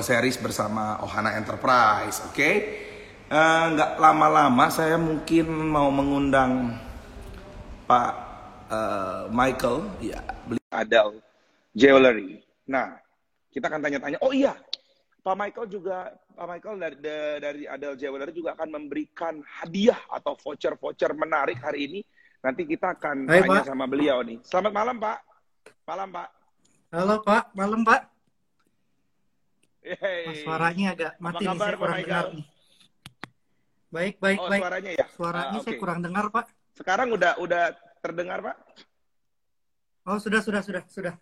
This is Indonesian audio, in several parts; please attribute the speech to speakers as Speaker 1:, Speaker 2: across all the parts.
Speaker 1: series bersama Ohana Enterprise, oke? Okay? Eh, nggak lama-lama saya mungkin mau mengundang Pak uh, Michael, ya beli Adel Jewelry. Nah, kita akan tanya-tanya. Oh iya, Pak Michael juga Pak Michael dari dari Adel Jewelry juga akan memberikan hadiah atau voucher-voucher menarik hari ini. Nanti kita akan Hai, tanya Pak. sama beliau nih. Selamat malam Pak. Malam Pak.
Speaker 2: Halo Pak, malam Pak. Mas, suaranya agak mati Apa kabar, nih, saya kurang dengar nih. Baik, baik, oh, baik.
Speaker 1: Suaranya ya?
Speaker 2: Suaranya uh, okay. saya kurang dengar, Pak.
Speaker 1: Sekarang udah udah terdengar, Pak?
Speaker 2: Oh, sudah, sudah, sudah, sudah.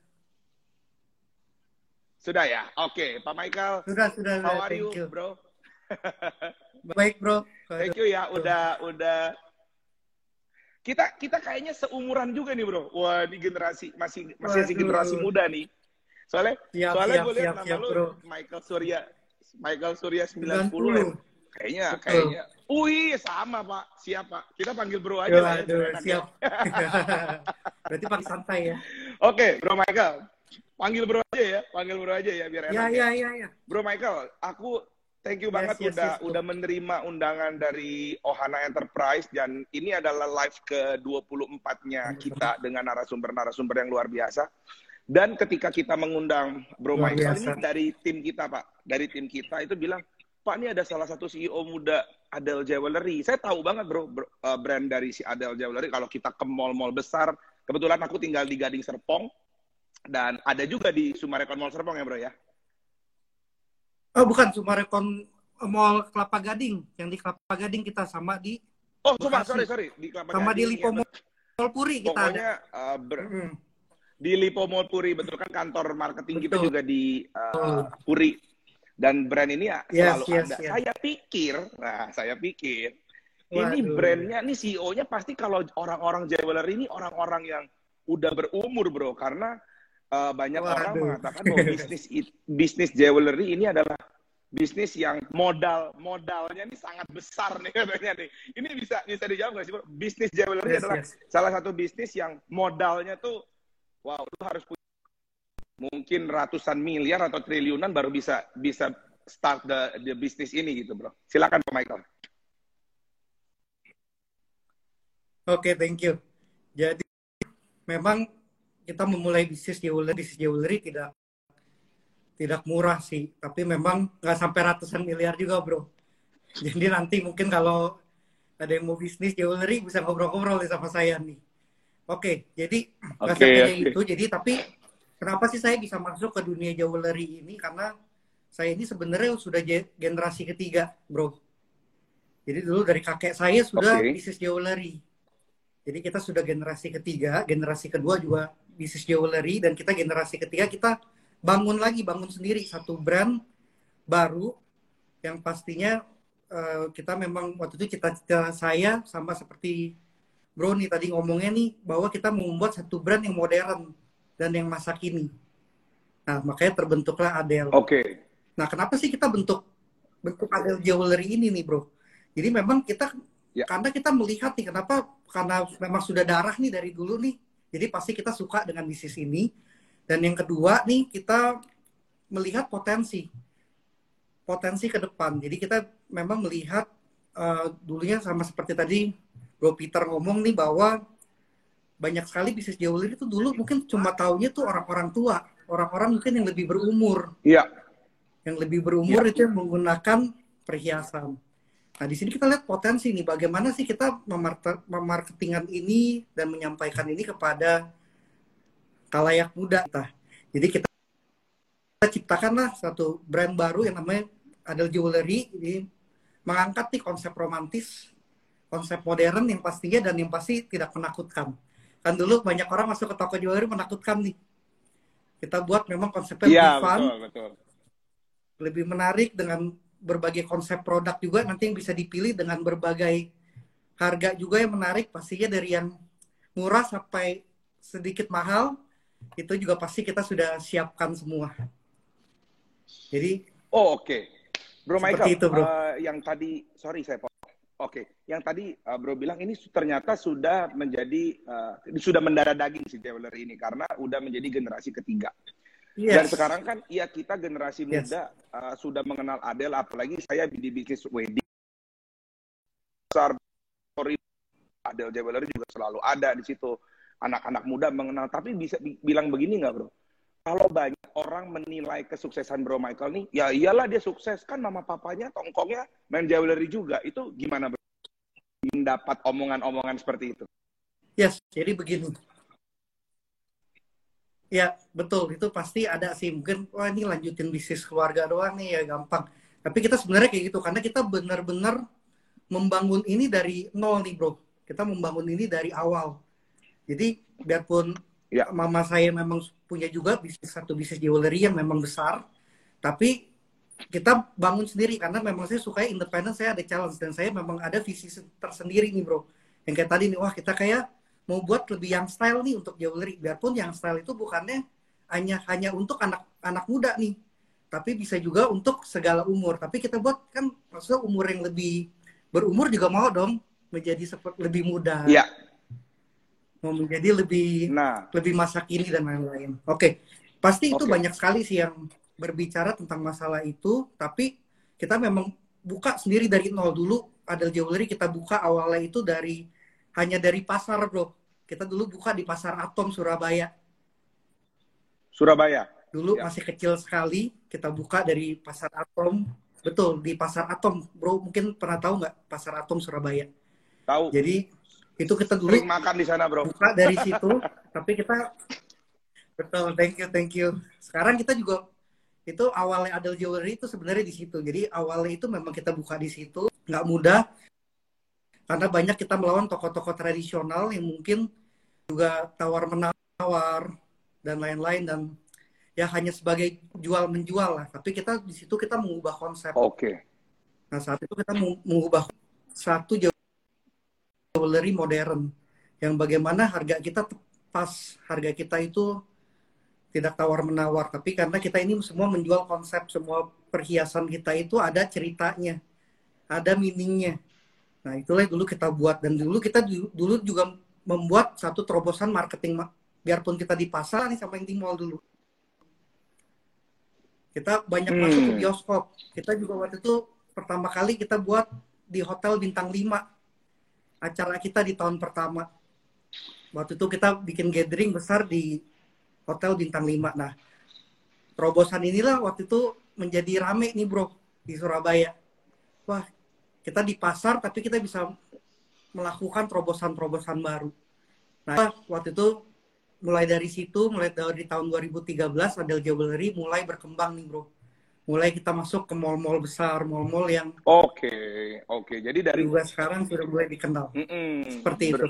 Speaker 1: Sudah ya? Oke, okay. Pak Michael.
Speaker 2: Sudah, sudah.
Speaker 1: How are you, you, bro?
Speaker 2: baik, bro.
Speaker 1: Thank you ya, udah udah kita kita kayaknya seumuran juga nih, Bro. Wah, ini generasi masih masih Waduh. generasi muda nih. Soalnya siap, soalnya gue lihat nama siap, lu bro. Michael Surya Michael Surya 90, 90. Ya. Kayaknya Betul. kayaknya Wih, sama Pak. Siap Pak. Kita panggil Bro aja
Speaker 2: lah ya. Siap. Berarti panggil santai ya.
Speaker 1: Oke, Bro Michael. Panggil Bro aja ya. Panggil Bro aja ya biar
Speaker 2: enak. Ya, ya, ya, ya.
Speaker 1: Bro Michael, aku thank you yes, banget yes, udah yes, udah menerima undangan dari Ohana Enterprise dan ini adalah live ke-24-nya kita dengan narasumber-narasumber yang luar biasa. Dan ketika kita mengundang Bro Luar Michael biasa. ini dari tim kita, Pak, dari tim kita itu bilang, Pak ini ada salah satu CEO muda Adele Jewelry. Saya tahu banget bro, bro uh, brand dari si Adele Jewelry. Kalau kita ke mall-mall besar, kebetulan aku tinggal di Gading Serpong dan ada juga di Sumarekon Mall Serpong ya bro ya.
Speaker 2: Oh bukan Sumarekon Mall Kelapa Gading. Yang di Kelapa Gading kita sama di.
Speaker 1: Oh cuma sorry sorry di Kelapa
Speaker 2: sama Gading. di Lipo ya, Mall Puri kita
Speaker 1: Pokoknya, ada. Uh, ber, mm di Lipo Mall Puri betul kan kantor marketing betul. kita juga di uh, Puri dan brand ini ya selalu yes, ada. Yes. Saya pikir, nah saya pikir Waduh. ini brandnya, ini CEO-nya pasti kalau orang-orang jewelry ini orang-orang yang udah berumur bro, karena uh, banyak Waduh. orang mengatakan bahwa bisnis bisnis jewelry ini adalah bisnis yang modal modalnya ini sangat besar nih katanya nih. Ini bisa bisa dijawab nggak sih bro? Bisnis jewelry yes, adalah yes. salah satu bisnis yang modalnya tuh wow, lu harus punya mungkin ratusan miliar atau triliunan baru bisa bisa start the the bisnis ini gitu, Bro. Silakan Pak Michael.
Speaker 2: Oke, okay, thank you. Jadi memang kita memulai bisnis jewelry, bisnis jewelry tidak tidak murah sih, tapi memang nggak sampai ratusan miliar juga, bro. Jadi nanti mungkin kalau ada yang mau bisnis jewelry bisa ngobrol-ngobrol sama saya nih. Oke, jadi okay, okay. itu. Jadi tapi kenapa sih saya bisa masuk ke dunia jewelry ini? Karena saya ini sebenarnya sudah generasi ketiga, bro. Jadi dulu dari kakek saya sudah okay. bisnis jewelry. Jadi kita sudah generasi ketiga, generasi kedua juga bisnis jewelry dan kita generasi ketiga kita bangun lagi, bangun sendiri satu brand baru yang pastinya uh, kita memang waktu itu cita-cita saya sama seperti bro nih tadi ngomongnya nih bahwa kita mau membuat satu brand yang modern dan yang masa kini. Nah, makanya terbentuklah Adele.
Speaker 1: Oke. Okay.
Speaker 2: Nah, kenapa sih kita bentuk bentuk Adele Jewelry ini nih, Bro? Jadi memang kita ya. karena kita melihat nih kenapa karena memang sudah darah nih dari dulu nih. Jadi pasti kita suka dengan bisnis ini. Dan yang kedua nih kita melihat potensi potensi ke depan. Jadi kita memang melihat uh, dulunya sama seperti tadi Bro Peter ngomong nih bahwa banyak sekali bisnis jewelry itu dulu mungkin cuma taunya tuh orang-orang tua, orang-orang mungkin yang lebih berumur.
Speaker 1: Iya.
Speaker 2: Yang lebih berumur ya. itu yang menggunakan perhiasan. Nah, di sini kita lihat potensi nih, bagaimana sih kita memarketingan ini dan menyampaikan ini kepada kalayak muda kita. Jadi kita ciptakanlah satu brand baru yang namanya Adel Jewelry, ini mengangkat nih konsep romantis konsep modern yang pastinya dan yang pasti tidak menakutkan. Kan dulu banyak orang masuk ke toko jewelry menakutkan nih. Kita buat memang konsepnya ya, lebih fun, betul, betul. lebih menarik dengan berbagai konsep produk juga nanti yang bisa dipilih dengan berbagai harga juga yang menarik pastinya dari yang murah sampai sedikit mahal itu juga pasti kita sudah siapkan semua. Jadi
Speaker 1: Oh oke, okay. Bro Michael, itu, bro. Uh, yang tadi sorry saya Oke, yang tadi uh, Bro bilang ini ternyata sudah menjadi uh, sudah mendarah daging si jewelry ini karena udah menjadi generasi ketiga. Yes. Dan sekarang kan ya kita generasi yes. muda uh, sudah mengenal Adele, apalagi saya di bisnis wedding. Besar, Adele Jewelry juga selalu ada di situ. Anak-anak muda mengenal, tapi bisa bilang begini nggak bro? Kalau banyak orang menilai kesuksesan Bro Michael nih, ya iyalah dia sukses kan mama papanya tongkongnya main jewelry juga. Itu gimana bro? Dapat omongan-omongan seperti itu?
Speaker 2: Yes, jadi begini Ya, betul. Itu pasti ada sih. Mungkin, wah ini lanjutin bisnis keluarga doang nih ya, gampang. Tapi kita sebenarnya kayak gitu. Karena kita benar-benar membangun ini dari nol nih, bro. Kita membangun ini dari awal. Jadi, biarpun ya. mama saya memang punya juga bisnis satu bisnis jewelry yang memang besar. Tapi kita bangun sendiri karena memang saya suka independen, saya ada challenge dan saya memang ada visi tersendiri nih bro. Yang kayak tadi nih, wah kita kayak mau buat lebih yang style nih untuk jewelry biarpun yang style itu bukannya hanya hanya untuk anak anak muda nih tapi bisa juga untuk segala umur tapi kita buat kan maksudnya umur yang lebih berumur juga mau dong menjadi seperti lebih muda
Speaker 1: ya.
Speaker 2: Mau menjadi lebih nah. lebih masa kini dan lain-lain oke pasti itu okay. banyak sekali sih yang berbicara tentang masalah itu tapi kita memang buka sendiri dari nol dulu ada jewelry kita buka awalnya itu dari hanya dari pasar, bro. Kita dulu buka di pasar Atom Surabaya.
Speaker 1: Surabaya.
Speaker 2: Dulu ya. masih kecil sekali, kita buka dari pasar Atom. Betul, di pasar Atom, bro. Mungkin pernah tahu nggak pasar Atom Surabaya?
Speaker 1: Tahu.
Speaker 2: Jadi itu kita dulu
Speaker 1: Sering makan di sana, bro.
Speaker 2: Buka dari situ, tapi kita betul, thank you, thank you. Sekarang kita juga itu awalnya Adel Jewelry itu sebenarnya di situ. Jadi awalnya itu memang kita buka di situ, nggak mudah karena banyak kita melawan tokoh-tokoh tradisional yang mungkin juga tawar menawar dan lain-lain dan ya hanya sebagai jual menjual lah tapi kita di situ kita mengubah konsep
Speaker 1: oke okay.
Speaker 2: nah saat itu kita mengubah satu jewelry modern yang bagaimana harga kita pas harga kita itu tidak tawar menawar tapi karena kita ini semua menjual konsep semua perhiasan kita itu ada ceritanya ada meaningnya Nah, itulah yang dulu kita buat dan dulu kita dulu juga membuat satu terobosan marketing biarpun kita di pasar nih sampai di mall dulu. Kita banyak hmm. masuk ke bioskop. Kita juga waktu itu pertama kali kita buat di hotel bintang 5. Acara kita di tahun pertama. Waktu itu kita bikin gathering besar di hotel bintang 5. Nah, terobosan inilah waktu itu menjadi rame nih, Bro, di Surabaya. Wah, kita di pasar tapi kita bisa melakukan terobosan-terobosan baru. Nah, waktu itu mulai dari situ, mulai dari tahun 2013 Adel Jewelry mulai berkembang nih, Bro. Mulai kita masuk ke mall-mall besar, mall-mall yang
Speaker 1: Oke, okay, oke. Okay. Jadi dari
Speaker 2: juga sekarang sudah mulai dikenal. Mm -mm, Seperti itu.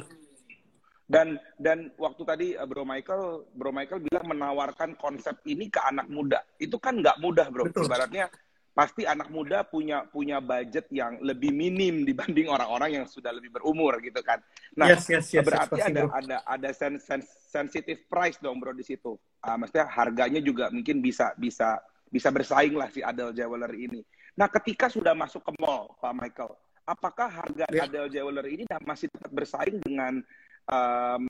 Speaker 1: Dan dan waktu tadi eh, Bro Michael, Bro Michael bilang menawarkan konsep ini ke anak muda. Itu kan nggak mudah, Bro. Betul. Ibaratnya pasti anak muda punya punya budget yang lebih minim dibanding orang-orang yang sudah lebih berumur gitu kan. Nah, yes, yes, yes, berarti yes, ada ada ada sen, sen, sensitive price dong bro di situ. Uh, maksudnya harganya juga mungkin bisa bisa bisa bersaing lah si Adele Jewelry ini. Nah, ketika sudah masuk ke mall, Pak Michael, apakah harga yeah. Adele Jewelry ini masih tetap bersaing dengan um,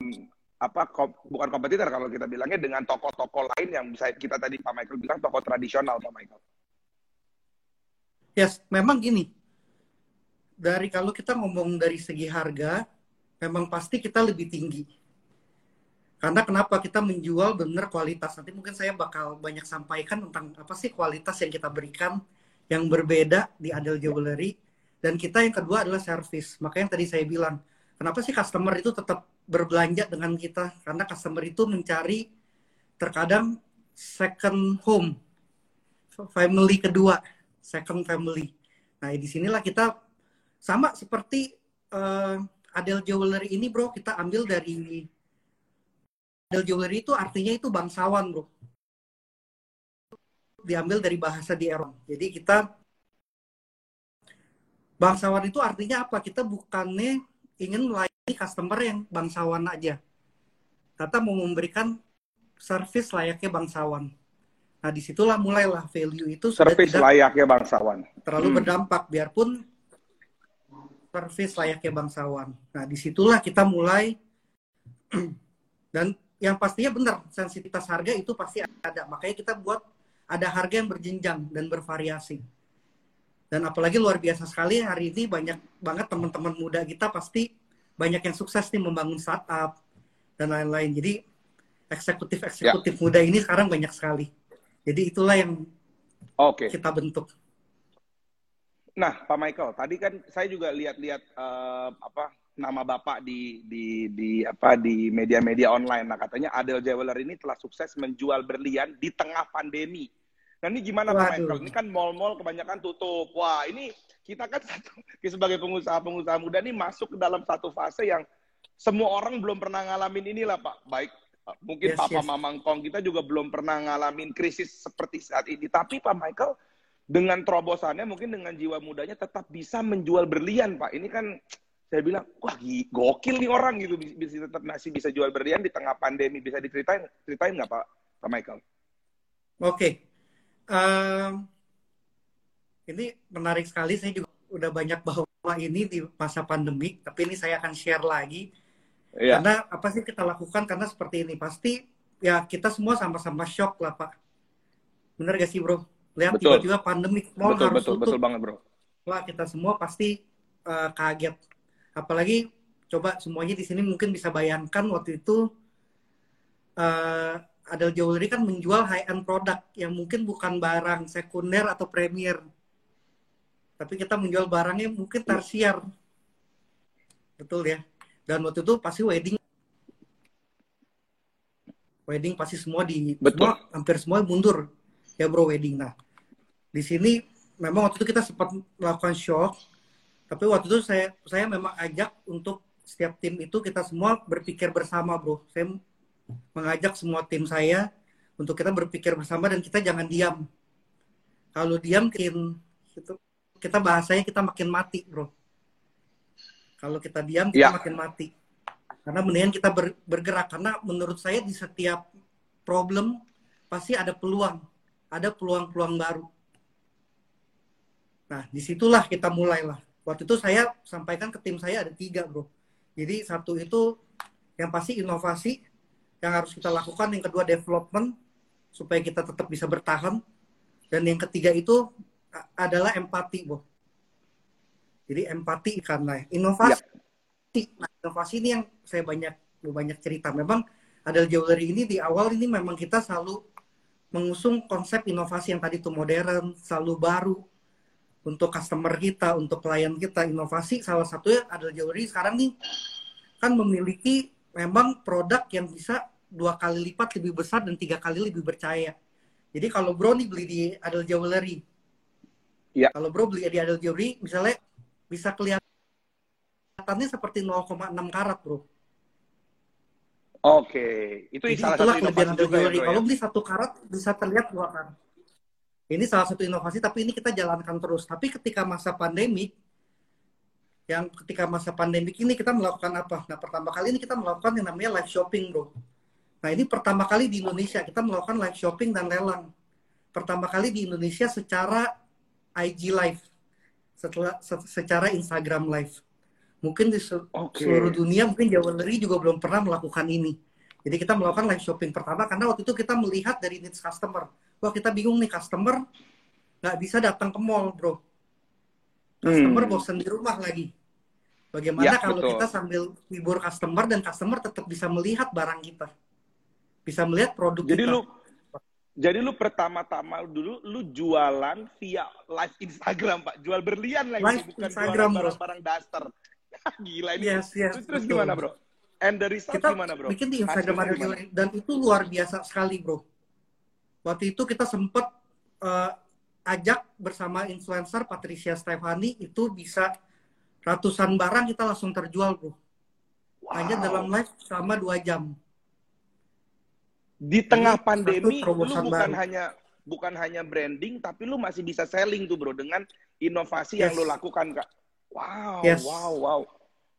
Speaker 1: apa kom, bukan kompetitor kalau kita bilangnya dengan toko-toko lain yang bisa kita tadi Pak Michael bilang toko tradisional Pak Michael?
Speaker 2: Yes, memang gini. Dari kalau kita ngomong dari segi harga, memang pasti kita lebih tinggi. Karena kenapa kita menjual benar kualitas. Nanti mungkin saya bakal banyak sampaikan tentang apa sih kualitas yang kita berikan yang berbeda di Adel Jewelry. Dan kita yang kedua adalah service. Makanya yang tadi saya bilang, kenapa sih customer itu tetap berbelanja dengan kita? Karena customer itu mencari terkadang second home, family kedua second family. Nah, di sinilah kita sama seperti uh, Adel Jewelry ini, bro, kita ambil dari Adel Jewelry itu artinya itu bangsawan, bro. Diambil dari bahasa di Eropa. Jadi kita bangsawan itu artinya apa? Kita bukannya ingin melayani customer yang bangsawan aja. Kita mau memberikan service layaknya bangsawan. Nah, di situlah mulailah value itu
Speaker 1: service layaknya bangsawan.
Speaker 2: Terlalu hmm. berdampak, biarpun service layaknya bangsawan. Nah, di situlah kita mulai dan yang pastinya benar sensitivitas harga itu pasti ada. Makanya kita buat ada harga yang berjenjang dan bervariasi. Dan apalagi luar biasa sekali hari ini banyak banget teman-teman muda kita pasti banyak yang sukses nih membangun startup dan lain-lain. Jadi eksekutif-eksekutif ya. muda ini sekarang banyak sekali. Jadi itulah yang okay. kita bentuk.
Speaker 1: Nah, Pak Michael, tadi kan saya juga lihat-lihat uh, apa nama bapak di di di apa di media-media online. Nah katanya Adel Jeweler ini telah sukses menjual berlian di tengah pandemi. Nah ini gimana. Pak Michael? Ini kan mall-mall kebanyakan tutup. Wah ini kita kan satu sebagai pengusaha-pengusaha muda ini masuk ke dalam satu fase yang semua orang belum pernah ngalamin inilah Pak. Baik mungkin yes, Papa yes. Mamangkong kita juga belum pernah ngalamin krisis seperti saat ini. Tapi Pak Michael dengan terobosannya mungkin dengan jiwa mudanya tetap bisa menjual berlian Pak. Ini kan saya bilang wah gokil nih orang gitu bisa tetap masih bisa jual berlian di tengah pandemi. Bisa diceritain ceritain nggak pak pak Michael?
Speaker 2: Oke, okay. um, ini menarik sekali saya juga udah banyak bawa ini di masa pandemi tapi ini saya akan share lagi. Yeah. karena apa sih kita lakukan? Karena seperti ini pasti ya kita semua sama-sama shock lah pak. Bener gak sih bro? Lihat tiba-tiba pandemi
Speaker 1: mau betul, harus betul, tutup betul banget bro.
Speaker 2: Wah kita semua pasti uh, kaget apalagi coba semuanya di sini mungkin bisa bayangkan waktu itu uh, Adel Jewelry kan menjual high end produk yang mungkin bukan barang sekunder atau premier. Tapi kita menjual barangnya mungkin tersier. Betul ya. Dan waktu itu pasti wedding. Wedding pasti semua di Betul. semua hampir semua mundur. Ya bro wedding. Nah di sini memang waktu itu kita sempat melakukan shock tapi waktu itu saya saya memang ajak untuk setiap tim itu kita semua berpikir bersama bro. Saya mengajak semua tim saya untuk kita berpikir bersama dan kita jangan diam. Kalau diam kita kita bahasanya kita makin mati bro. Kalau kita diam kita ya. makin mati. Karena mendingan kita ber, bergerak. Karena menurut saya di setiap problem pasti ada peluang. Ada peluang-peluang baru. Nah di situlah kita mulailah waktu itu saya sampaikan ke tim saya ada tiga bro. Jadi satu itu yang pasti inovasi yang harus kita lakukan yang kedua development supaya kita tetap bisa bertahan dan yang ketiga itu adalah empati bro. Jadi empati karena inovasi. Ya. nah, inovasi ini yang saya banyak banyak cerita. Memang ada jewelry ini di awal ini memang kita selalu mengusung konsep inovasi yang tadi itu modern selalu baru untuk customer kita, untuk klien kita, inovasi salah satunya adalah jewelry sekarang nih kan memiliki memang produk yang bisa dua kali lipat lebih besar dan tiga kali lebih percaya. Jadi kalau bro nih beli di Adel Jewelry, ya. kalau bro beli di Adel Jewelry, misalnya bisa kelihatannya seperti 0,6 karat bro.
Speaker 1: Oke, itu
Speaker 2: Jadi salah itulah satu kelebihan Adel Jewelry. Ya, kalau ya? beli satu karat bisa terlihat dua karat. Ini salah satu inovasi, tapi ini kita jalankan terus. Tapi ketika masa pandemi, yang ketika masa pandemi ini kita melakukan apa? Nah, pertama kali ini kita melakukan yang namanya live shopping, bro. Nah, ini pertama kali di Indonesia kita melakukan live shopping dan lelang. Pertama kali di Indonesia secara IG live, setelah secara Instagram live. Mungkin di okay. seluruh dunia, mungkin jewelry juga belum pernah melakukan ini. Jadi kita melakukan live shopping pertama karena waktu itu kita melihat dari needs customer wah kita bingung nih customer nggak bisa datang ke mall bro. Customer hmm. bosan di rumah lagi. Bagaimana ya, kalau betul. kita sambil hibur customer dan customer tetap bisa melihat barang kita? Bisa melihat produk
Speaker 1: jadi
Speaker 2: kita.
Speaker 1: lu jadi lu pertama-tama dulu lu jualan via live Instagram pak. Jual berlian lagi live bukan Instagram barang-barang daster. Gila ini. Yes, yes, terus, terus gimana bro? And the result
Speaker 2: kita
Speaker 1: gimana bro?
Speaker 2: bikin di Instagram dan itu luar biasa sekali bro waktu itu kita sempat uh, ajak bersama influencer Patricia Stefani itu bisa ratusan barang kita langsung terjual bro wow. hanya dalam live selama dua jam
Speaker 1: di tengah Jadi, pandemi lu bukan baru. hanya bukan hanya branding tapi lu masih bisa selling tuh bro dengan inovasi yes. yang lu lakukan kak wow yes. wow wow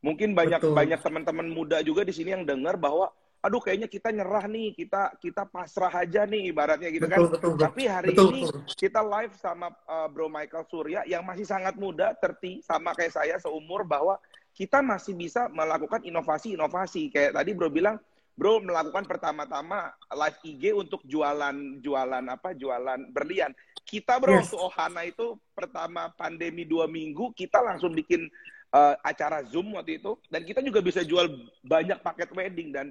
Speaker 1: mungkin banyak Betul. banyak teman-teman muda juga di sini yang dengar bahwa aduh kayaknya kita nyerah nih, kita kita pasrah aja nih ibaratnya gitu kan. Betul, betul, Tapi hari betul, ini betul. kita live sama uh, Bro Michael Surya yang masih sangat muda, terti sama kayak saya seumur bahwa kita masih bisa melakukan inovasi-inovasi. Kayak tadi Bro bilang Bro melakukan pertama-tama live IG untuk jualan jualan apa jualan berlian. Kita bro yes. untuk Ohana itu pertama pandemi dua minggu kita langsung bikin uh, acara Zoom waktu itu dan kita juga bisa jual banyak paket wedding dan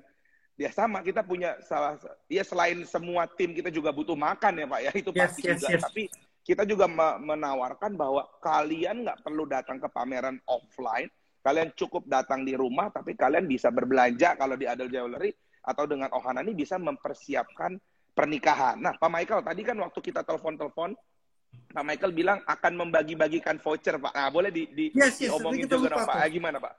Speaker 1: ya sama kita punya salah ya selain semua tim kita juga butuh makan ya Pak ya itu yes, pasti yes, juga yes. tapi kita juga menawarkan bahwa kalian nggak perlu datang ke pameran offline Kalian cukup datang di rumah, tapi kalian bisa berbelanja kalau di Adel Jewelry atau dengan Ohana ini bisa mempersiapkan pernikahan. Nah, Pak Michael, tadi kan waktu kita telepon-telepon, Pak Michael bilang akan membagi-bagikan voucher, Pak. Nah, boleh di, di
Speaker 2: yes, yes, diomongin
Speaker 1: juga Pak. Gimana, Pak?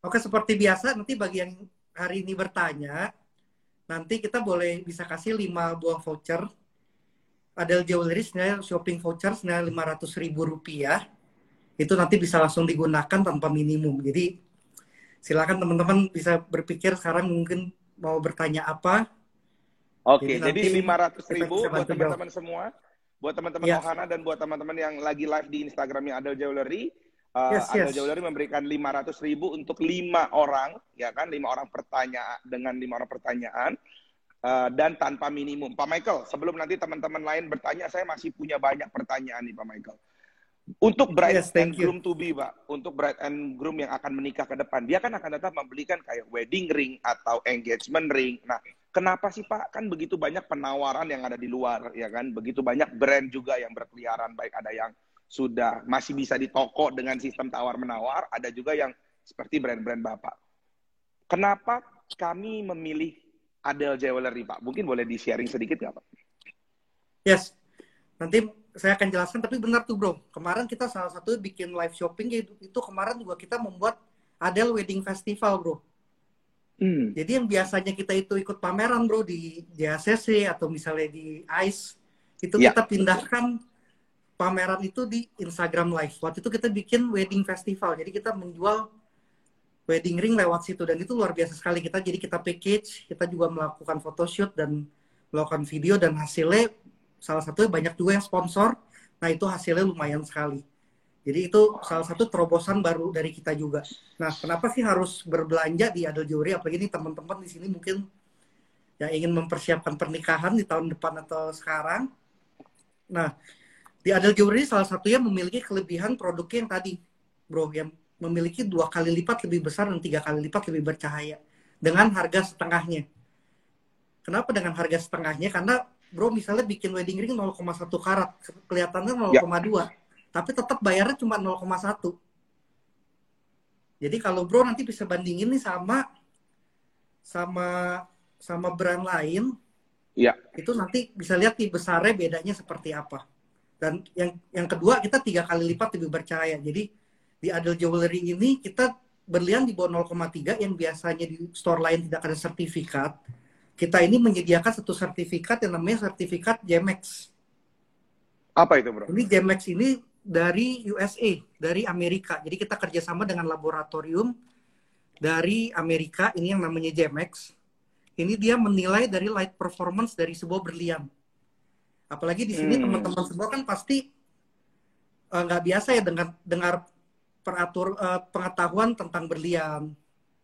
Speaker 2: Oke, seperti biasa, nanti bagi yang hari ini bertanya, nanti kita boleh bisa kasih 5 buah voucher. Adel Jewelry senilai shopping voucher senilai 500 ribu rupiah itu nanti bisa langsung digunakan tanpa minimum. Jadi silakan teman-teman bisa berpikir sekarang mungkin mau bertanya apa.
Speaker 1: Oke, jadi, jadi 500 ribu buat teman-teman semua, buat teman-teman ya. Ohana dan buat teman-teman yang lagi live di Instagramnya Adel Jewelry. Uh, yes, yes. Jewelry memberikan 500 ribu untuk lima orang, ya kan, lima orang pertanyaan dengan lima orang pertanyaan. Uh, dan tanpa minimum. Pak Michael, sebelum nanti teman-teman lain bertanya, saya masih punya banyak pertanyaan nih Pak Michael. Untuk bride yes, and groom to be, Pak, untuk bride and groom yang akan menikah ke depan, dia kan akan tetap membelikan kayak wedding ring atau engagement ring. Nah, kenapa sih Pak? Kan begitu banyak penawaran yang ada di luar, ya kan? Begitu banyak brand juga yang berkeliaran, baik ada yang sudah masih bisa di toko dengan sistem tawar-menawar, ada juga yang seperti brand-brand Bapak. Kenapa kami memilih Adele Jewelry, Pak? Mungkin boleh di-sharing sedikit nggak, Pak?
Speaker 2: Yes. Nanti saya akan jelaskan tapi benar tuh bro kemarin kita salah satu bikin live shopping itu, itu kemarin juga kita membuat Adele Wedding Festival bro hmm. jadi yang biasanya kita itu ikut pameran bro di JACC atau misalnya di ICE itu ya. kita pindahkan pameran itu di Instagram Live. Waktu itu kita bikin wedding festival jadi kita menjual wedding ring lewat situ dan itu luar biasa sekali. Kita jadi kita package kita juga melakukan photoshoot dan melakukan video dan hasilnya salah satunya banyak juga yang sponsor. Nah itu hasilnya lumayan sekali. Jadi itu salah satu terobosan baru dari kita juga. Nah kenapa sih harus berbelanja di Adel Jewelry? Apalagi ini teman-teman di sini mungkin yang ingin mempersiapkan pernikahan di tahun depan atau sekarang. Nah di Adel Jewelry salah satunya memiliki kelebihan produknya yang tadi bro yang memiliki dua kali lipat lebih besar dan tiga kali lipat lebih bercahaya. Dengan harga setengahnya. Kenapa dengan harga setengahnya? Karena bro misalnya bikin wedding ring 0,1 karat kelihatannya 0,2 ya. tapi tetap bayarnya cuma 0,1 jadi kalau bro nanti bisa bandingin nih sama sama sama brand lain ya. itu nanti bisa lihat nih besarnya bedanya seperti apa dan yang yang kedua kita tiga kali lipat lebih bercahaya jadi di Adel Jewelry ini kita berlian di bawah 0,3 yang biasanya di store lain tidak ada sertifikat kita ini menyediakan satu sertifikat yang namanya sertifikat GMX.
Speaker 1: Apa itu, bro?
Speaker 2: Ini GMX ini dari USA, dari Amerika. Jadi kita kerjasama dengan laboratorium dari Amerika, ini yang namanya GMX. Ini dia menilai dari light performance dari sebuah berlian. Apalagi di sini hmm. teman-teman semua kan pasti eh, nggak uh, biasa ya dengar dengar peratur uh, pengetahuan tentang berlian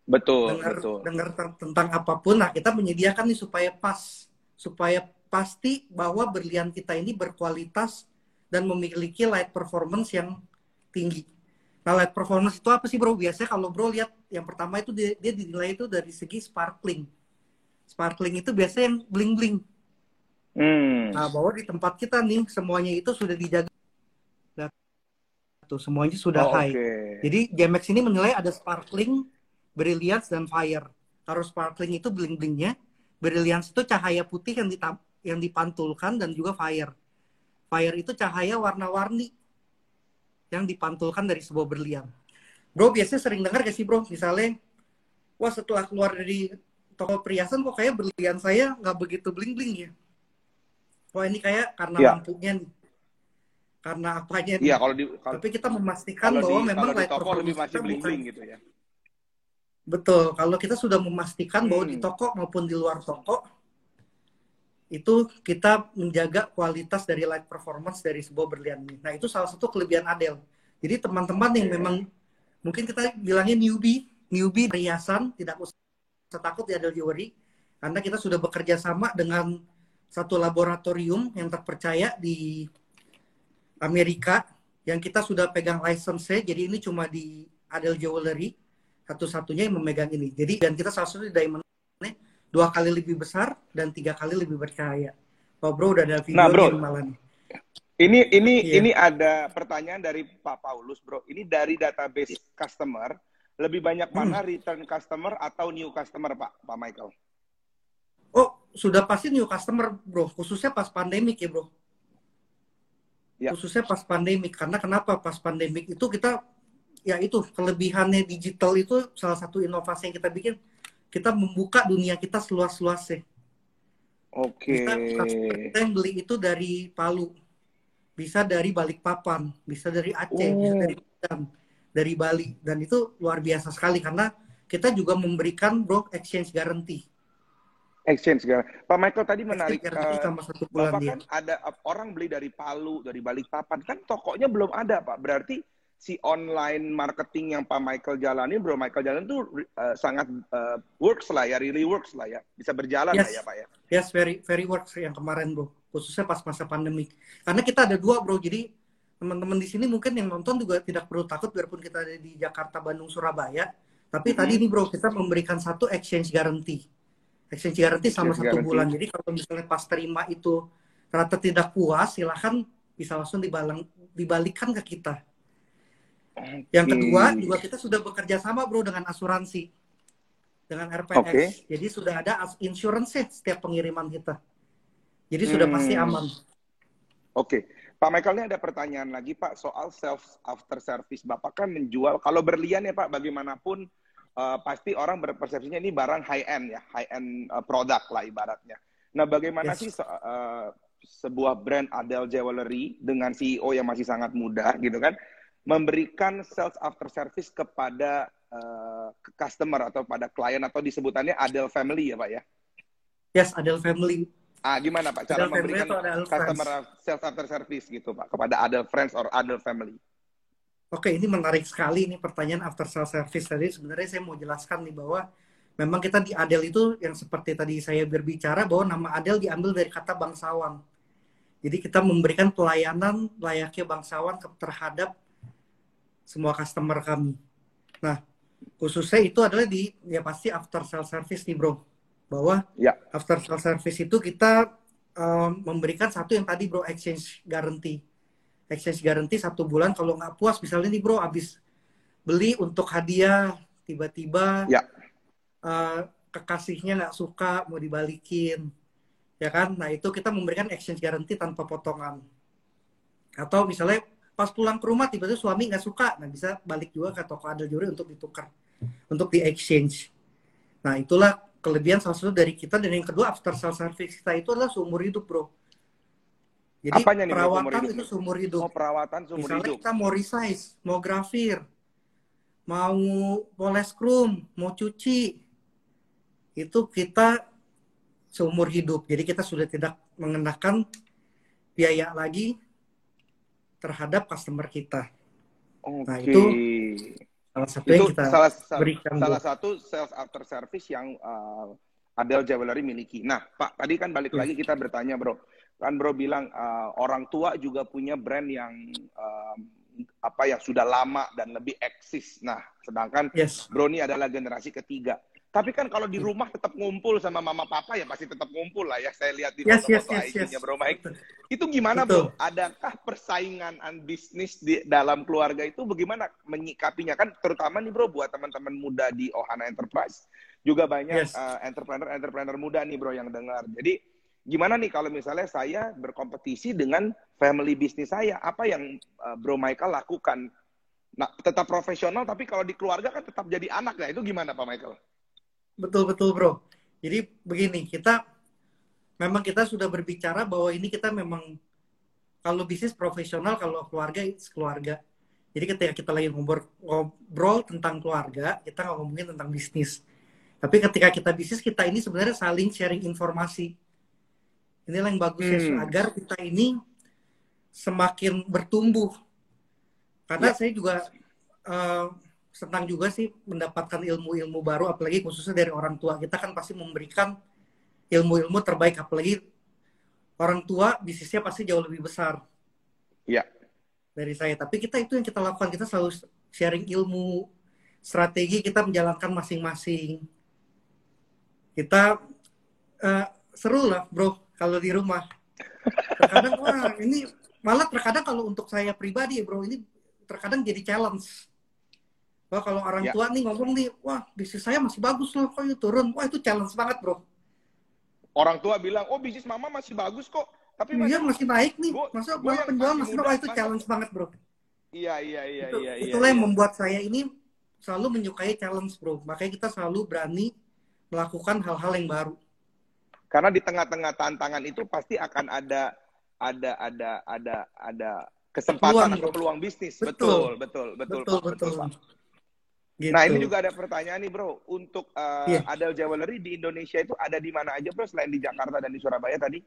Speaker 1: Betul,
Speaker 2: dengar,
Speaker 1: betul.
Speaker 2: Dengar tentang apa pun, nah kita menyediakan nih supaya pas, supaya pasti bahwa berlian kita ini berkualitas dan memiliki light performance yang tinggi. Nah, light performance itu apa sih bro? Biasanya kalau bro lihat yang pertama itu dia, dia dinilai itu dari segi sparkling. Sparkling itu biasanya yang bling-bling. Hmm. Nah, bahwa di tempat kita nih semuanya itu sudah dijaga. Nah, tuh semuanya sudah oh, high. Okay. Jadi Gemex ini menilai ada sparkling, brilliance dan fire. Kalau sparkling itu bling-blingnya, brilliance itu cahaya putih yang ditam yang dipantulkan dan juga fire. Fire itu cahaya warna-warni yang dipantulkan dari sebuah berlian. Bro, biasanya sering dengar gak sih bro, misalnya, wah setelah keluar dari toko perhiasan kok kayak berlian saya nggak begitu bling-bling ya. Wah ini kayak karena ya. lampunya nih. Karena apanya.
Speaker 1: Iya, kalau di kalau,
Speaker 2: Tapi kita memastikan bahwa di, memang
Speaker 1: light toko lebih masih bling-bling gitu ya.
Speaker 2: Betul, kalau kita sudah memastikan hmm. bahwa di hmm. toko maupun di luar toko itu kita menjaga kualitas dari light performance dari sebuah berlian ini. Nah, itu salah satu kelebihan Adel. Jadi teman-teman yang memang mungkin kita bilangnya newbie, newbie perhiasan tidak usah takut di Adel Jewelry. karena kita sudah bekerja sama dengan satu laboratorium yang terpercaya di Amerika yang kita sudah pegang license jadi ini cuma di Adel Jewelry satu-satunya yang memegang ini. Jadi dan kita salah satu di diamond dua kali lebih besar dan tiga kali lebih bercahaya. Oh bro udah ada video
Speaker 1: nah, bro. malah nih ini. Ini yeah. ini ada pertanyaan dari Pak Paulus bro. Ini dari database customer. Lebih banyak mana hmm. return customer atau new customer Pak? Pak Michael
Speaker 2: oh sudah pasti new customer bro khususnya pas pandemik ya bro ya. khususnya pas pandemik karena kenapa pas pandemik itu kita ya itu kelebihannya digital itu salah satu inovasi yang kita bikin kita membuka dunia kita seluas-luasnya.
Speaker 1: Oke.
Speaker 2: Okay. Kita, yang beli itu dari Palu, bisa dari Balikpapan, bisa dari Aceh, oh. bisa dari Padang, dari Bali, dan itu luar biasa sekali karena kita juga memberikan bro exchange guarantee.
Speaker 1: Exchange guarantee. Pak Michael tadi menarik. Uh, Bapak kan ada orang beli dari Palu, dari Balikpapan, kan tokonya belum ada Pak. Berarti si online marketing yang Pak Michael jalani, Bro Michael jalan tuh uh, sangat uh, works lah ya, really works lah ya, bisa berjalan yes. lah ya Pak ya.
Speaker 2: Yes, very very works yang kemarin Bro, khususnya pas masa pandemi. Karena kita ada dua Bro, jadi teman-teman di sini mungkin yang nonton juga tidak perlu takut biarpun kita ada di Jakarta, Bandung, Surabaya. Tapi mm -hmm. tadi nih Bro, kita memberikan satu exchange guarantee. Exchange guarantee sama satu guarantee. bulan. Jadi kalau misalnya pas terima itu ternyata tidak puas, silahkan bisa langsung dibalang, dibalikan ke kita Okay. Yang kedua juga kita sudah bekerja sama bro dengan asuransi dengan RPX. Okay. Jadi sudah ada insurance setiap pengiriman kita. Jadi sudah hmm. pasti aman.
Speaker 1: Oke. Okay. Pak Michael ini ada pertanyaan lagi Pak soal self after service. Bapak kan menjual kalau berlian ya Pak bagaimanapun uh, pasti orang berpersepsinya ini barang high end ya, high end uh, produk lah ibaratnya. Nah, bagaimana yes. sih uh, sebuah brand Adele Jewelry dengan CEO yang masih sangat muda gitu kan? memberikan sales after service kepada uh, customer atau pada klien atau disebutannya Adel Family ya Pak ya?
Speaker 2: Yes, Adel Family.
Speaker 1: Ah, gimana Pak cara Adel memberikan customer friends. sales after service gitu Pak kepada Adel Friends or Adel Family?
Speaker 2: Oke, ini menarik sekali ini pertanyaan after sales service tadi. Sebenarnya saya mau jelaskan nih bahwa memang kita di Adel itu yang seperti tadi saya berbicara bahwa nama Adel diambil dari kata bangsawan. Jadi kita memberikan pelayanan layaknya bangsawan terhadap semua customer kami. Nah, khususnya itu adalah di ya pasti after sales service nih bro, bahwa ya. after sales service itu kita um, memberikan satu yang tadi bro exchange guarantee, exchange guarantee satu bulan kalau nggak puas misalnya nih bro abis beli untuk hadiah tiba-tiba ya. uh, kekasihnya nggak suka mau dibalikin ya kan? Nah itu kita memberikan exchange guarantee tanpa potongan. Atau misalnya pas pulang ke rumah tiba-tiba suami nggak suka nah bisa balik juga ke toko adil juri untuk ditukar untuk di exchange nah itulah kelebihan salah satu dari kita dan yang kedua after sales service kita itu adalah seumur hidup bro jadi Apanya perawatan nih, itu seumur hidup
Speaker 1: oh, perawatan seumur
Speaker 2: Misalnya
Speaker 1: hidup
Speaker 2: kita mau resize mau grafir mau poles krum mau cuci itu kita seumur hidup jadi kita sudah tidak mengenakan biaya lagi terhadap customer kita.
Speaker 1: Okay. Nah itu salah satu itu yang kita salah, berikan. Salah satu sales after service yang uh, Adel Jewelry miliki. Nah, Pak, tadi kan balik yes. lagi kita bertanya, Bro. Kan Bro bilang uh, orang tua juga punya brand yang uh, apa yang sudah lama dan lebih eksis. Nah, sedangkan yes. Bro ini adalah generasi ketiga. Tapi kan kalau di rumah tetap ngumpul sama mama papa ya pasti tetap ngumpul lah ya. Saya lihat di foto-foto yes, yes, yes, Bro Mike. Itu gimana Betul. Bro? Adakah persaingan bisnis di dalam keluarga itu bagaimana menyikapinya kan terutama nih Bro buat teman-teman muda di Ohana Enterprise juga banyak yes. uh, entrepreneur-entrepreneur muda nih Bro yang dengar. Jadi gimana nih kalau misalnya saya berkompetisi dengan family bisnis saya? Apa yang uh, Bro Michael lakukan? Nah, tetap profesional tapi kalau di keluarga kan tetap jadi anak ya. Itu gimana Pak Michael?
Speaker 2: Betul betul bro. Jadi begini kita memang kita sudah berbicara bahwa ini kita memang kalau bisnis profesional kalau keluarga itu keluarga. Jadi ketika kita lagi ngobrol, tentang keluarga kita nggak ngomongin tentang bisnis. Tapi ketika kita bisnis kita ini sebenarnya saling sharing informasi. Inilah yang bagus ya, hmm. ya agar kita ini semakin bertumbuh. Karena ya. saya juga uh, senang juga sih mendapatkan ilmu-ilmu baru apalagi khususnya dari orang tua kita kan pasti memberikan ilmu-ilmu terbaik apalagi orang tua bisnisnya pasti jauh lebih besar.
Speaker 1: Iya.
Speaker 2: Dari saya. Tapi kita itu yang kita lakukan kita selalu sharing ilmu, strategi kita menjalankan masing-masing. Kita uh, seru lah bro kalau di rumah. Terkadang wah ini malah terkadang kalau untuk saya pribadi bro ini terkadang jadi challenge. Wah kalau orang ya. tua nih ngomong nih, wah bisnis saya masih bagus loh, kok itu turun? Wah itu challenge banget bro.
Speaker 1: Orang tua bilang, oh bisnis mama masih bagus kok. Tapi
Speaker 2: iya masih naik nih. Gua, Masa gua penjual masih wah itu challenge banget bro.
Speaker 1: Iya iya iya
Speaker 2: itu,
Speaker 1: iya.
Speaker 2: Itulah
Speaker 1: iya,
Speaker 2: yang membuat saya ini selalu menyukai challenge bro. Makanya kita selalu berani melakukan hal-hal yang baru.
Speaker 1: Karena di tengah-tengah tantangan itu pasti akan ada ada ada ada ada kesempatan peluang, atau peluang bisnis. Betul, betul, betul, betul, betul. betul, Gitu. Nah ini juga ada pertanyaan nih bro, untuk uh, yeah. Adel Jewelry di Indonesia itu ada di mana aja bro selain di Jakarta dan di Surabaya tadi?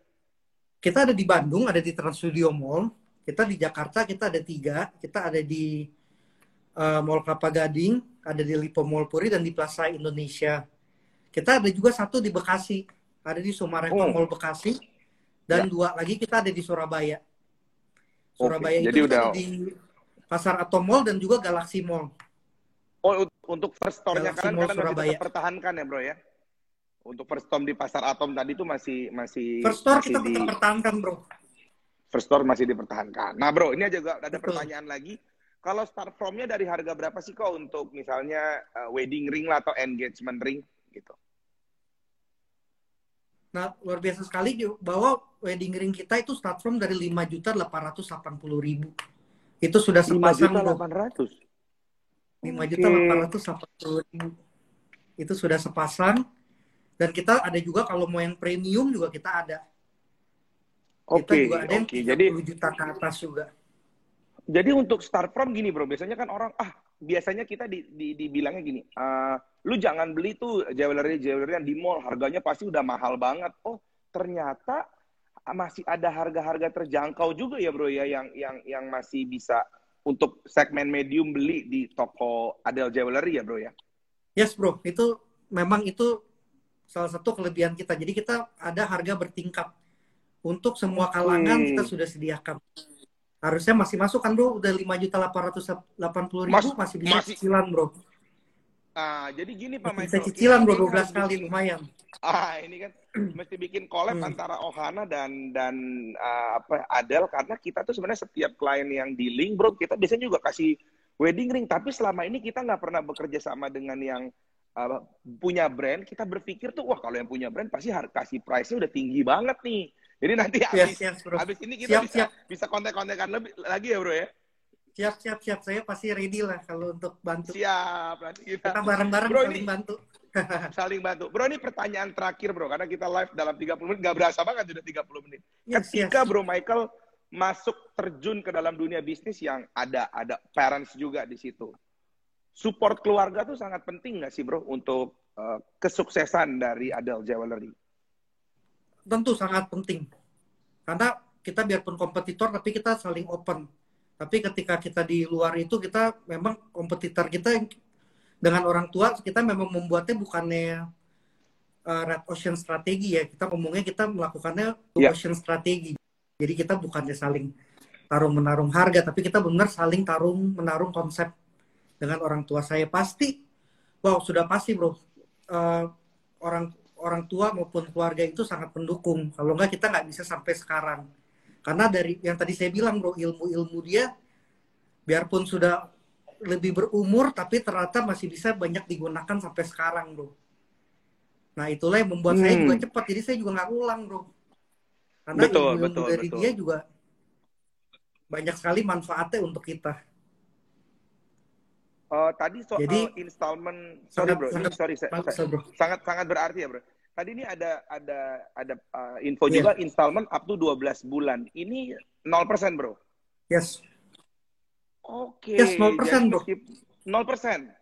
Speaker 2: Kita ada di Bandung, ada di Trans Studio Mall. Kita di Jakarta kita ada tiga, kita ada di uh, Mall Kelapa Gading, ada di Lipo Mall Puri dan di Plaza Indonesia. Kita ada juga satu di Bekasi, ada di Sumarekon oh. Mall Bekasi, dan ya. dua lagi kita ada di Surabaya. Surabaya okay. itu Jadi udah... di Pasar Atom Mall dan juga Galaxy Mall.
Speaker 1: Oh, untuk first store-nya kan masih tetap pertahankan ya, Bro ya? Untuk first store di Pasar Atom tadi itu masih masih
Speaker 2: First store masih kita di... tetap pertahankan, Bro.
Speaker 1: First store masih dipertahankan. Nah, Bro, ini juga ada Betul. pertanyaan lagi kalau start from-nya dari harga berapa sih kok untuk misalnya uh, wedding ring lah atau engagement ring gitu?
Speaker 2: Nah, luar biasa sekali bahwa wedding ring kita itu start from dari 5 juta 880 ribu. Itu sudah sepasang. 5 juta 800? 5 okay. juta 880 ribu. Itu sudah sepasang. Dan kita ada juga kalau mau yang premium juga kita ada.
Speaker 1: Oke, okay, kita juga
Speaker 2: ada yang okay. Jadi juta ke atas juga.
Speaker 1: Jadi untuk start from gini bro, biasanya kan orang ah biasanya kita di, di, dibilangnya gini, uh, lu jangan beli tuh jewelry jewelry yang di mall harganya pasti udah mahal banget. Oh ternyata masih ada harga-harga terjangkau juga ya bro ya yang yang yang masih bisa untuk segmen medium beli di toko Adel Jewelry ya bro ya?
Speaker 2: Yes bro, itu memang itu salah satu kelebihan kita. Jadi kita ada harga bertingkat untuk semua kalangan hmm. kita sudah sediakan harusnya masih masuk kan bro? Udah lima juta delapan ratus delapan puluh ribu Mas, masih bisa masih, cicilan bro.
Speaker 1: Ah jadi gini pak
Speaker 2: Michael bisa cicilan bro dua belas kali lumayan.
Speaker 1: Ah ini kan mesti bikin collab hmm. antara Ohana dan dan uh, apa Adel karena kita tuh sebenarnya setiap klien yang di link bro kita biasanya juga kasih wedding ring. Tapi selama ini kita nggak pernah bekerja sama dengan yang uh, punya brand. Kita berpikir tuh wah kalau yang punya brand pasti harga kasih price-nya udah tinggi banget nih jadi nanti habis, yes, yes, habis ini kita siap, bisa siap. bisa kontak-kontakan lebih lagi ya bro ya.
Speaker 2: Siap siap siap saya pasti ready lah kalau untuk bantu.
Speaker 1: Siap nanti kita.
Speaker 2: Kita bareng-bareng saling ini, bantu.
Speaker 1: saling bantu. Bro ini pertanyaan terakhir bro karena kita live dalam 30 menit nggak berasa banget sudah 30 menit. Yes, Ketika yes. bro Michael masuk terjun ke dalam dunia bisnis yang ada ada parents juga di situ. Support keluarga tuh sangat penting nggak sih bro untuk uh, kesuksesan dari Adel Jewelry?
Speaker 2: Tentu sangat penting. Karena kita biarpun kompetitor tapi kita saling open. Tapi ketika kita di luar itu kita memang kompetitor kita dengan orang tua kita memang membuatnya bukannya uh, red ocean strategi ya. Kita ngomongnya kita melakukannya yeah. ocean strategi. Jadi kita bukannya saling tarung menarung harga tapi kita benar saling tarung menarung konsep dengan orang tua saya pasti wow sudah pasti bro uh, orang orang tua maupun keluarga itu sangat mendukung. Kalau enggak kita nggak bisa sampai sekarang. Karena dari yang tadi saya bilang bro, ilmu-ilmu dia biarpun sudah lebih berumur tapi ternyata masih bisa banyak digunakan sampai sekarang bro. Nah itulah yang membuat hmm. saya juga cepat. Jadi saya juga nggak ulang bro. Karena betul, ilmu, -ilmu betul, dari betul. dia juga banyak sekali manfaatnya untuk kita.
Speaker 1: Uh, tadi soal Jadi, installment, sorry sangat, bro, sangat, sorry, sangat, bro. sangat sangat berarti ya bro. Tadi ini ada ada ada uh, info yeah. juga installment up to 12 bulan. Ini 0% bro.
Speaker 2: Yes.
Speaker 1: Oke. Okay.
Speaker 2: Yes, 0% Jadi, bro.
Speaker 1: 0%.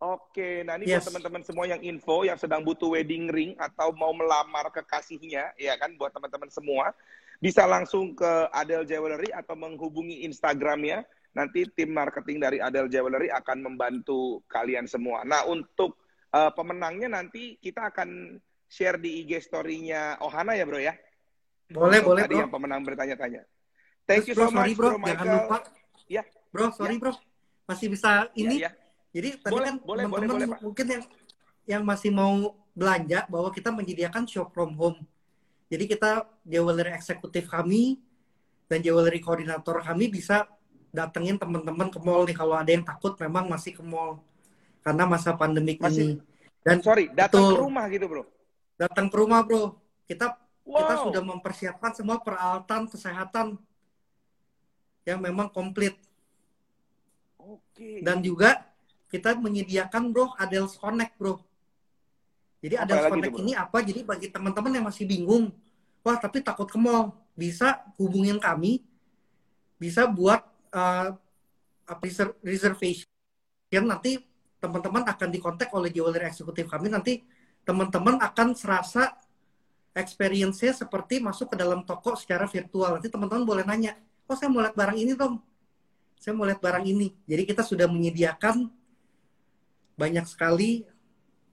Speaker 1: Oke, nah ini yes. buat teman-teman semua yang info yang sedang butuh wedding ring atau mau melamar kekasihnya, ya kan buat teman-teman semua bisa langsung ke Adel Jewelry atau menghubungi Instagramnya nanti tim marketing dari Adel Jewelry akan membantu kalian semua. Nah, untuk uh, pemenangnya nanti kita akan share di IG story-nya Ohana ya, Bro ya?
Speaker 2: Boleh, boleh,
Speaker 1: Tadi
Speaker 2: Bro.
Speaker 1: yang pemenang bertanya-tanya. Thank
Speaker 2: Terus,
Speaker 1: you so
Speaker 2: bro, sorry,
Speaker 1: much,
Speaker 2: bro.
Speaker 1: Bro
Speaker 2: Jangan
Speaker 1: Michael.
Speaker 2: lupa.
Speaker 1: Ya.
Speaker 2: Bro, sorry,
Speaker 1: Ya.
Speaker 2: Bro. Masih bisa ini.
Speaker 1: Ya, ya.
Speaker 2: Jadi tadi
Speaker 1: Boleh,
Speaker 2: kan teman-teman mungkin yang yang masih mau belanja bahwa kita menyediakan shop from home. Jadi kita jewelry eksekutif kami dan jewelry koordinator kami bisa datengin teman-teman ke mall nih kalau ada yang takut memang masih ke mall karena masa pandemik
Speaker 1: Masih-
Speaker 2: ini. Dan
Speaker 1: Sorry, datang
Speaker 2: Betul.
Speaker 1: ke rumah gitu, Bro.
Speaker 2: datang ke rumah, Bro. Kita kita
Speaker 1: Wow.
Speaker 2: sudah mempersiapkan semua peralatan kesehatan yang memang komplit
Speaker 1: Oke.
Speaker 2: dan juga kita menyediakan bro Adels Connect bro jadi
Speaker 1: Apa
Speaker 2: Adels Connect
Speaker 1: bro?
Speaker 2: ini apa jadi bagi teman-teman yang masih bingung wah tapi takut ke mall bisa hubungin kami bisa buat uh, reservation nanti teman-teman akan dikontak oleh jewelry eksekutif kami nanti teman-teman akan serasa experience-nya seperti masuk ke dalam toko secara virtual nanti teman-teman boleh nanya oh saya mau lihat barang ini dong saya mau lihat barang ini. Jadi kita sudah menyediakan banyak sekali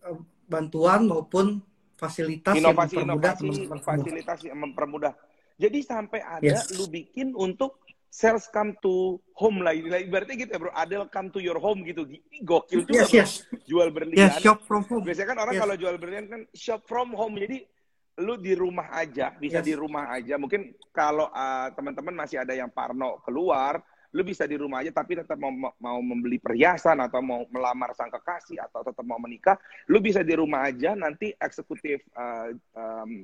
Speaker 2: eh, bantuan maupun fasilitas yang
Speaker 1: inovasi
Speaker 2: mempermudah
Speaker 1: inovasi
Speaker 2: teman-teman semua.
Speaker 1: fasilitas yang mempermudah jadi sampai ada
Speaker 2: Yes.
Speaker 1: lu bikin untuk sales come to home lah Lah, ibaratnya gitu ya bro Adel come to your home gitu Ini gokil juga
Speaker 2: Yes,
Speaker 1: bro.
Speaker 2: yes.
Speaker 1: jual berlian
Speaker 2: Yes, shop from home.
Speaker 1: biasanya kan orang
Speaker 2: Yes.
Speaker 1: kalau jual berlian kan shop from home jadi lu di rumah aja bisa
Speaker 2: Yes.
Speaker 1: di rumah aja mungkin kalau uh, teman-teman masih ada yang parno keluar lu bisa di rumah aja tapi tetap mau mau membeli perhiasan atau mau melamar sang kekasih atau tetap mau menikah lu bisa di rumah aja nanti eksekutif uh, um,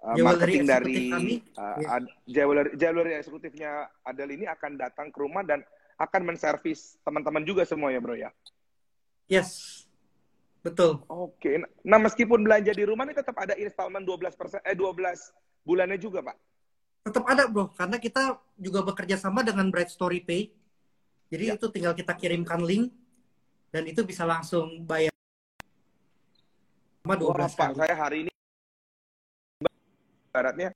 Speaker 1: uh,
Speaker 2: Jewelry
Speaker 1: marketing dari
Speaker 2: kami,
Speaker 1: uh,
Speaker 2: ya.
Speaker 1: ad- jewelry jewelry eksekutifnya Adel ini akan datang ke rumah dan akan menservis teman-teman juga semua ya bro ya
Speaker 2: Yes. Betul.
Speaker 1: Oke, nah meskipun belanja di rumah ini tetap ada installment 12 persen, eh 12 bulannya juga pak.
Speaker 2: Tetap ada, Bro, karena kita juga bekerja sama dengan Bright Story Pay. Jadi
Speaker 1: Ya.
Speaker 2: itu tinggal kita kirimkan link dan itu bisa langsung bayar sama 12
Speaker 1: Wah, pak, saya hari ini baratnya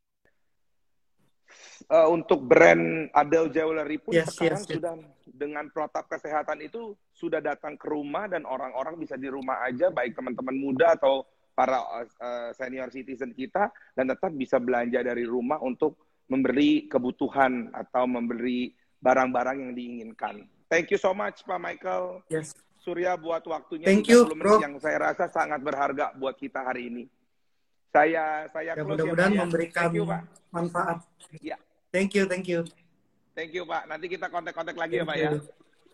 Speaker 1: eh, untuk brand Adele Jewelry pun
Speaker 2: Yes,
Speaker 1: sekarang
Speaker 2: yes, yes.
Speaker 1: sudah dengan protap kesehatan itu sudah datang ke rumah dan orang-orang bisa di rumah aja, baik teman-teman muda atau para eh, senior citizen kita dan tetap bisa belanja dari rumah untuk memberi kebutuhan atau memberi barang-barang yang diinginkan. Thank you so much Pak Michael
Speaker 2: Yes.
Speaker 1: Surya buat waktunya
Speaker 2: Thank
Speaker 1: 30
Speaker 2: you,
Speaker 1: menit
Speaker 2: bro.
Speaker 1: yang saya rasa sangat berharga buat kita hari ini. Saya saya
Speaker 2: Ya,
Speaker 1: close
Speaker 2: mudah-mudahan
Speaker 1: ya, ya.
Speaker 2: memberikan
Speaker 1: Thank you, Pak.
Speaker 2: manfaat.
Speaker 1: Ya.
Speaker 2: Thank you, thank you.
Speaker 1: Thank you, Pak. Nanti kita kontak-kontak lagi ya,
Speaker 2: Thank
Speaker 1: Pak ya.
Speaker 2: you.